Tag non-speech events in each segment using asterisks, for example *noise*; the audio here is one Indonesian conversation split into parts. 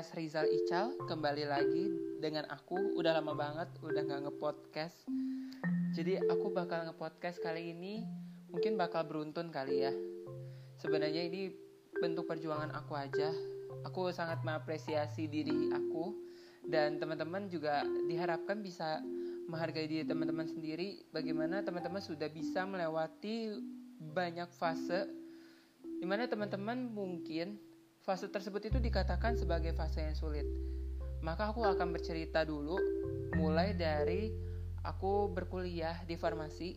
podcast Rizal Ical Kembali lagi dengan aku. Udah lama banget udah gak ngepodcast. Jadi aku bakal ngepodcast kali ini Mungkin bakal beruntun kali ya. Sebenarnya ini bentuk perjuangan aku aja. Aku sangat mengapresiasi diri aku Dan teman-teman juga diharapkan bisa menghargai diri teman-teman sendiri. Bagaimana teman-teman sudah bisa melewati banyak fase Di mana teman-teman mungkin Fase tersebut itu dikatakan sebagai fase yang sulit. Maka aku akan bercerita dulu mulai dari aku berkuliah di farmasi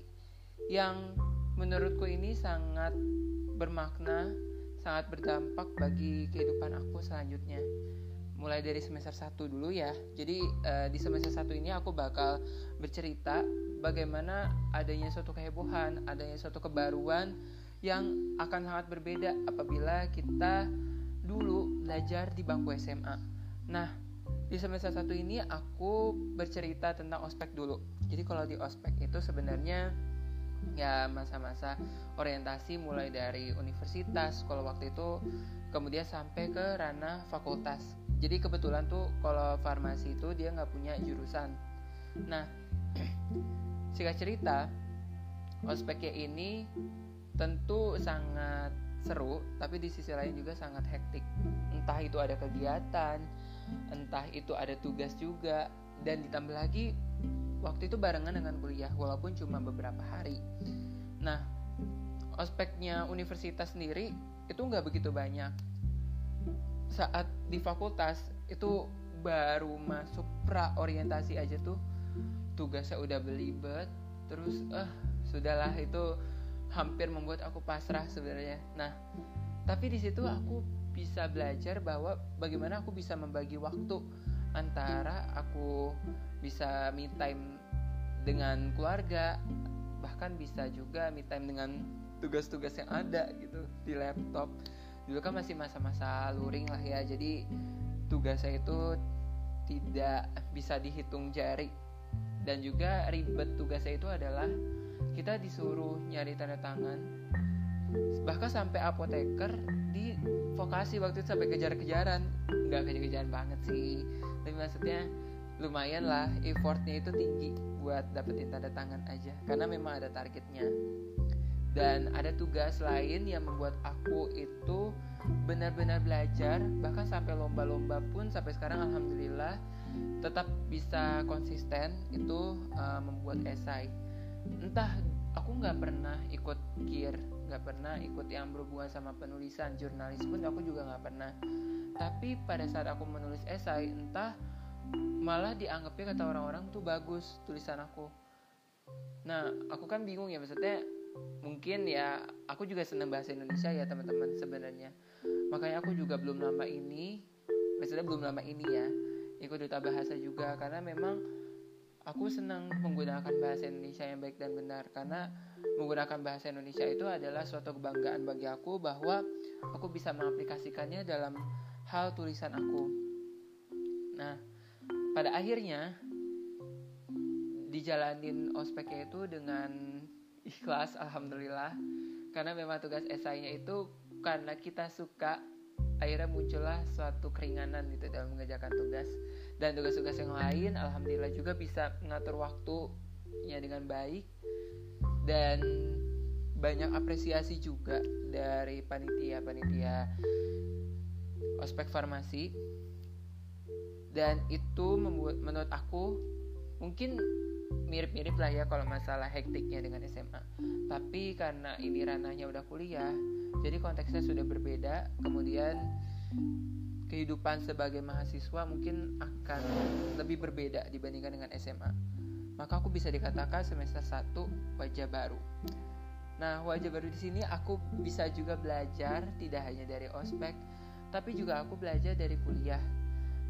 yang menurutku ini sangat bermakna, sangat berdampak bagi kehidupan aku selanjutnya. Mulai dari semester 1 dulu ya. Jadi uh, di semester 1 ini aku bakal bercerita bagaimana adanya suatu kehebohan, adanya suatu kebaruan yang akan sangat berbeda apabila kita dulu belajar di bangku SMA. Nah, di semester satu ini aku bercerita tentang ospek dulu. Jadi kalau di ospek itu sebenarnya ya masa-masa orientasi mulai dari universitas kalau waktu itu kemudian sampai ke ranah fakultas. Jadi kebetulan tuh kalau farmasi itu dia nggak punya jurusan. Nah, *clears throat* singkat cerita, ospeknya ini tentu sangat seru tapi di sisi lain juga sangat hektik. Entah itu ada kegiatan entah itu ada tugas juga. Dan ditambah lagi waktu itu barengan dengan kuliah walaupun cuma beberapa hari. Nah ospeknya universitas sendiri itu nggak begitu banyak. Saat di fakultas itu baru masuk pra orientasi aja tuh. Tugasnya udah belibet terus eh sudahlah itu hampir membuat aku pasrah sebenarnya. Nah, tapi di situ aku bisa belajar bahwa bagaimana aku bisa membagi waktu antara aku bisa me time dengan keluarga, bahkan bisa juga me time dengan tugas-tugas yang ada gitu di laptop. Dulu kan masih masa-masa luring lah ya, jadi tugasnya itu tidak bisa dihitung jari dan juga ribet tugasnya itu adalah kita disuruh nyari tanda tangan. Bahkan sampai apoteker di vokasi waktu itu sampai kejar-kejaran. Nggak kejar-kejaran banget sih. Tapi maksudnya lumayan lah effortnya itu tinggi buat dapetin tanda tangan aja. Karena memang ada targetnya. Dan ada tugas lain yang membuat aku itu benar-benar belajar. Bahkan sampai lomba-lomba pun sampai sekarang alhamdulillah tetap bisa konsisten. Itu uh, membuat esai entah aku nggak pernah ikut kir nggak pernah ikut yang berhubungan sama penulisan jurnalis pun aku juga nggak pernah. Tapi pada saat aku menulis esai entah malah dianggapnya kata orang-orang tuh bagus tulisan aku. Nah aku kan bingung ya maksudnya mungkin ya aku juga senang bahasa Indonesia ya teman-teman sebenarnya. Makanya aku juga belum lama ini maksudnya belum lama ini ya ikut duta bahasa juga karena memang aku senang menggunakan bahasa Indonesia yang baik dan benar karena menggunakan bahasa Indonesia itu adalah suatu kebanggaan bagi aku bahwa aku bisa mengaplikasikannya dalam hal tulisan aku. Nah, pada akhirnya dijalanin ospeknya itu dengan ikhlas alhamdulillah karena memang tugas esainya itu karena kita suka akhirnya muncullah suatu keringanan gitu dalam mengerjakan tugas dan tugas-tugas yang lain alhamdulillah juga bisa mengatur waktunya dengan baik. Dan banyak apresiasi juga dari panitia-panitia ospek farmasi. Dan itu membuat menurut aku mungkin mirip-mirip lah ya kalau masalah hektiknya dengan SMA tapi karena ini ranahnya udah kuliah jadi konteksnya sudah berbeda kemudian kehidupan sebagai mahasiswa mungkin akan lebih berbeda dibandingkan dengan SMA. Maka aku bisa dikatakan semester 1 wajah baru. Nah, wajah baru di sini aku bisa juga belajar tidak hanya dari ospek, tapi juga aku belajar dari kuliah.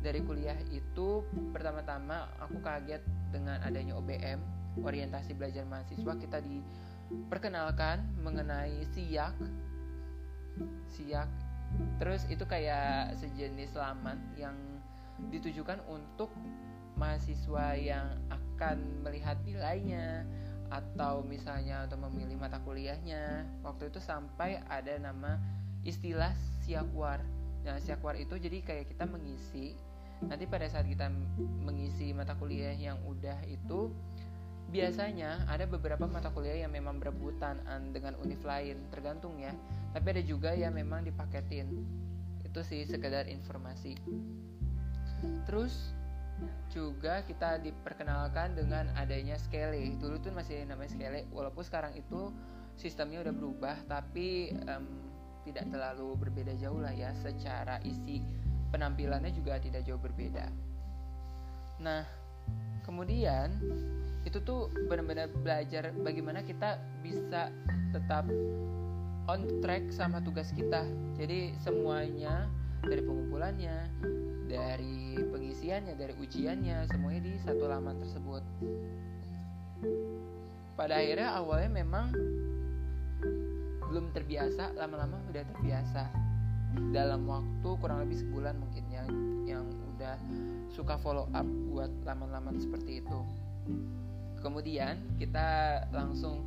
Dari kuliah itu pertama-tama aku kaget dengan adanya OBM, orientasi belajar mahasiswa kita diperkenalkan mengenai SIAK. SIAK terus itu kayak sejenis laman yang ditujukan untuk mahasiswa yang akan melihat nilainya atau misalnya untuk memilih mata kuliahnya. Waktu itu sampai ada nama istilah siakwar. Nah siakwar itu jadi kayak kita mengisi nanti pada saat kita mengisi mata kuliah yang udah itu biasanya ada beberapa mata kuliah yang memang berebutan dengan univ lain tergantung ya. Tapi ada juga yang memang dipaketin. Itu sih sekedar informasi. Terus juga kita diperkenalkan dengan adanya Skele dulu tuh masih namanya Skele walaupun sekarang itu sistemnya udah berubah tapi um, tidak terlalu berbeda jauh lah ya. Secara isi penampilannya juga tidak jauh berbeda. Nah kemudian itu tuh benar-benar belajar bagaimana kita bisa tetap on track sama tugas kita. Jadi semuanya dari pengumpulannya dari pengisiannya dari ujiannya semuanya di satu laman tersebut. Pada akhirnya awalnya memang belum terbiasa lama-lama udah terbiasa. Dalam waktu kurang lebih sebulan mungkin yang yang udah suka follow up buat laman-laman seperti itu kemudian kita langsung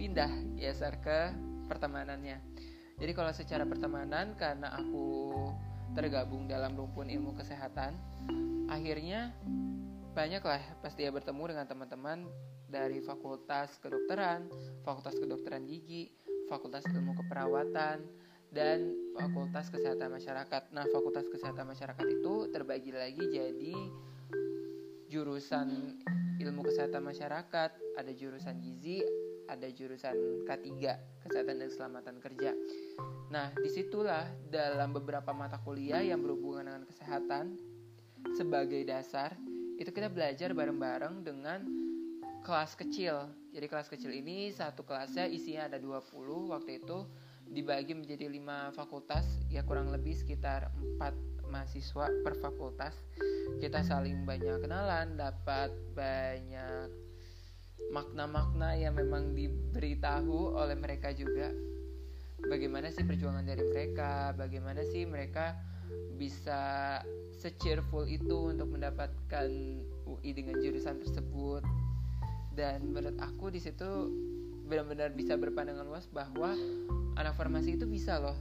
pindah geser ke pertemanannya jadi kalau secara pertemanan karena aku tergabung dalam rumpun ilmu kesehatan akhirnya banyak lah pasti ya bertemu dengan teman-teman dari fakultas kedokteran, fakultas kedokteran gigi, Fakultas Ilmu Keperawatan, dan Fakultas Kesehatan Masyarakat. Nah, Fakultas Kesehatan Masyarakat itu terbagi lagi jadi jurusan Ilmu Kesehatan Masyarakat, ada jurusan gizi, ada jurusan K3, Kesehatan dan Keselamatan Kerja. Nah, di situlah dalam beberapa mata kuliah yang berhubungan dengan kesehatan sebagai dasar, itu kita belajar bareng-bareng dengan kelas kecil. Jadi kelas kecil ini satu kelasnya isinya ada 20 waktu itu dibagi menjadi lima fakultas ya kurang lebih sekitar 4 mahasiswa per fakultas. Kita saling banyak kenalan, dapat banyak makna-makna yang memang diberitahu oleh mereka juga. Bagaimana sih perjuangan dari mereka, bagaimana sih mereka bisa se-cheerful itu untuk mendapatkan UI dengan jurusan tersebut dan menurut aku di situ benar-benar bisa berpandangan luas bahwa anak farmasi itu bisa loh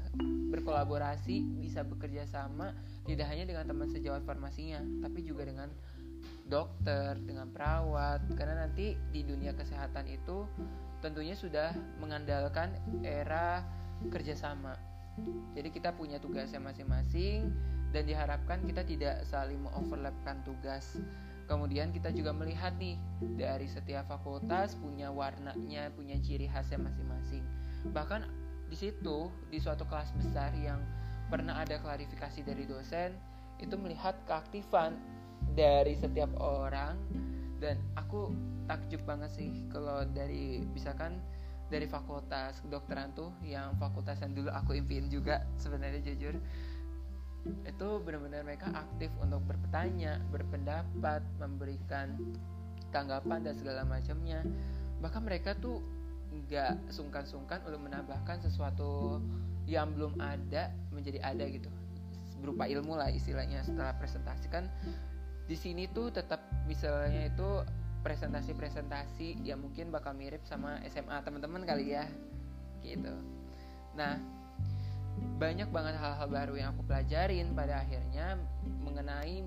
berkolaborasi, bisa bekerja sama tidak hanya dengan teman sejawat farmasinya, tapi juga dengan dokter, dengan perawat karena nanti di dunia kesehatan itu tentunya sudah mengandalkan era kerjasama. Jadi kita punya tugasnya masing-masing dan diharapkan kita tidak saling mengoverlapkan tugas Kemudian kita juga melihat nih dari setiap fakultas punya warnanya, punya ciri khasnya masing-masing. Bahkan di situ di suatu kelas besar yang pernah ada klarifikasi dari dosen itu melihat keaktifan dari setiap orang dan aku takjub banget sih kalau dari misalkan dari fakultas kedokteran tuh yang fakultas yang dulu aku impiin juga sebenarnya jujur itu benar-benar mereka aktif untuk bertanya, berpendapat, memberikan tanggapan dan segala macamnya. Bahkan mereka tuh nggak sungkan-sungkan untuk menambahkan sesuatu yang belum ada menjadi ada gitu. Berupa ilmu lah istilahnya setelah presentasi. Kan di sini tuh tetap misalnya itu presentasi-presentasi yang mungkin bakal mirip sama SMA teman-teman kali ya gitu. Nah banyak banget hal-hal baru yang aku pelajarin pada akhirnya mengenai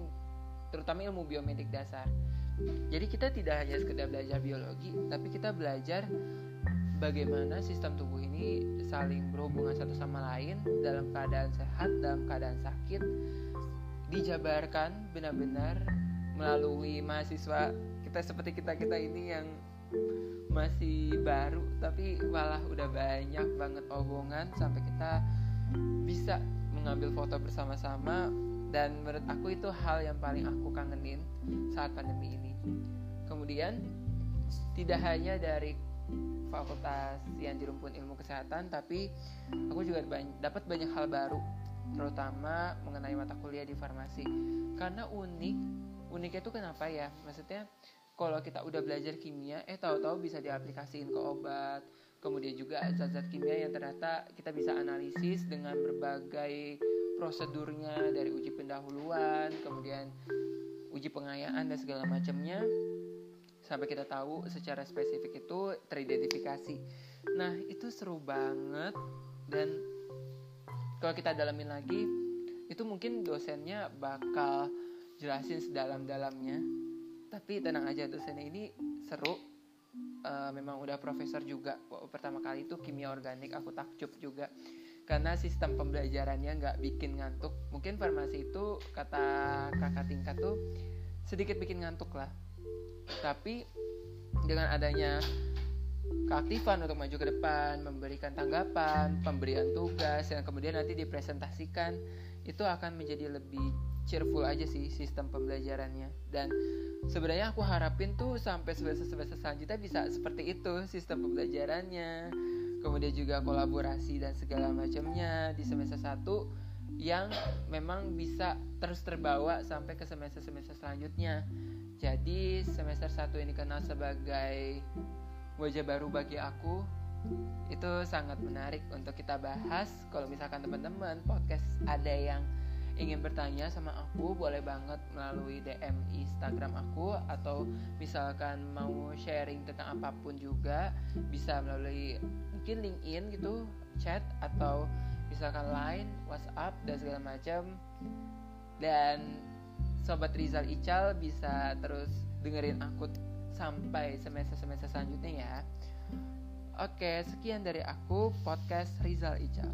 terutama ilmu biomedik dasar. Jadi kita tidak hanya sekedar belajar biologi, tapi kita belajar bagaimana sistem tubuh ini saling berhubungan satu sama lain dalam keadaan sehat, dalam keadaan sakit, dijabarkan benar-benar melalui mahasiswa kita seperti kita kita ini yang masih baru tapi malah udah banyak banget omongan sampai kita bisa mengambil foto bersama-sama dan menurut aku itu hal yang paling aku kangenin saat pandemi ini. Kemudian tidak hanya dari fakultas yang di rumpun ilmu kesehatan tapi aku juga dapat banyak hal baru terutama mengenai mata kuliah di farmasi. Karena unik uniknya itu kenapa ya? Maksudnya kalau kita udah belajar kimia eh tahu-tahu bisa diaplikasiin ke obat kemudian juga zat-zat kimia yang ternyata kita bisa analisis dengan berbagai prosedurnya dari uji pendahuluan kemudian uji pengayaan dan segala macamnya sampai kita tahu secara spesifik itu teridentifikasi. Nah itu seru banget. Dan kalau kita dalamin lagi itu mungkin dosennya bakal jelasin sedalam-dalamnya. Tapi tenang aja dosennya ini seru. Uh, memang udah profesor juga. Pertama kali itu kimia organik aku takjub juga. Karena sistem pembelajarannya nggak bikin ngantuk. Mungkin farmasi itu kata kakak tingkat tuh sedikit bikin ngantuk lah tapi dengan adanya keaktifan untuk maju ke depan, memberikan tanggapan, pemberian tugas yang kemudian nanti dipresentasikan itu akan menjadi lebih cheerful aja sih sistem pembelajarannya. Dan sebenarnya aku harapin tuh sampai semester-semester selanjutnya bisa seperti itu sistem pembelajarannya. Kemudian juga kolaborasi dan segala macamnya di semester 1 yang memang bisa terus terbawa sampai ke semester-semester selanjutnya. Jadi semester 1 ini kenal sebagai wajah baru bagi aku itu sangat menarik untuk kita bahas. Kalau misalkan teman-teman podcast ada yang ingin bertanya sama aku boleh banget melalui DM Instagram aku atau misalkan mau sharing tentang apa pun juga bisa melalui mungkin LinkedIn gitu chat atau misalkan line WhatsApp dan segala macam dan sobat Rizal Ical bisa terus dengerin aku sampai semester-semester selanjutnya ya. Oke, sekian dari aku podcast Rizal Ical.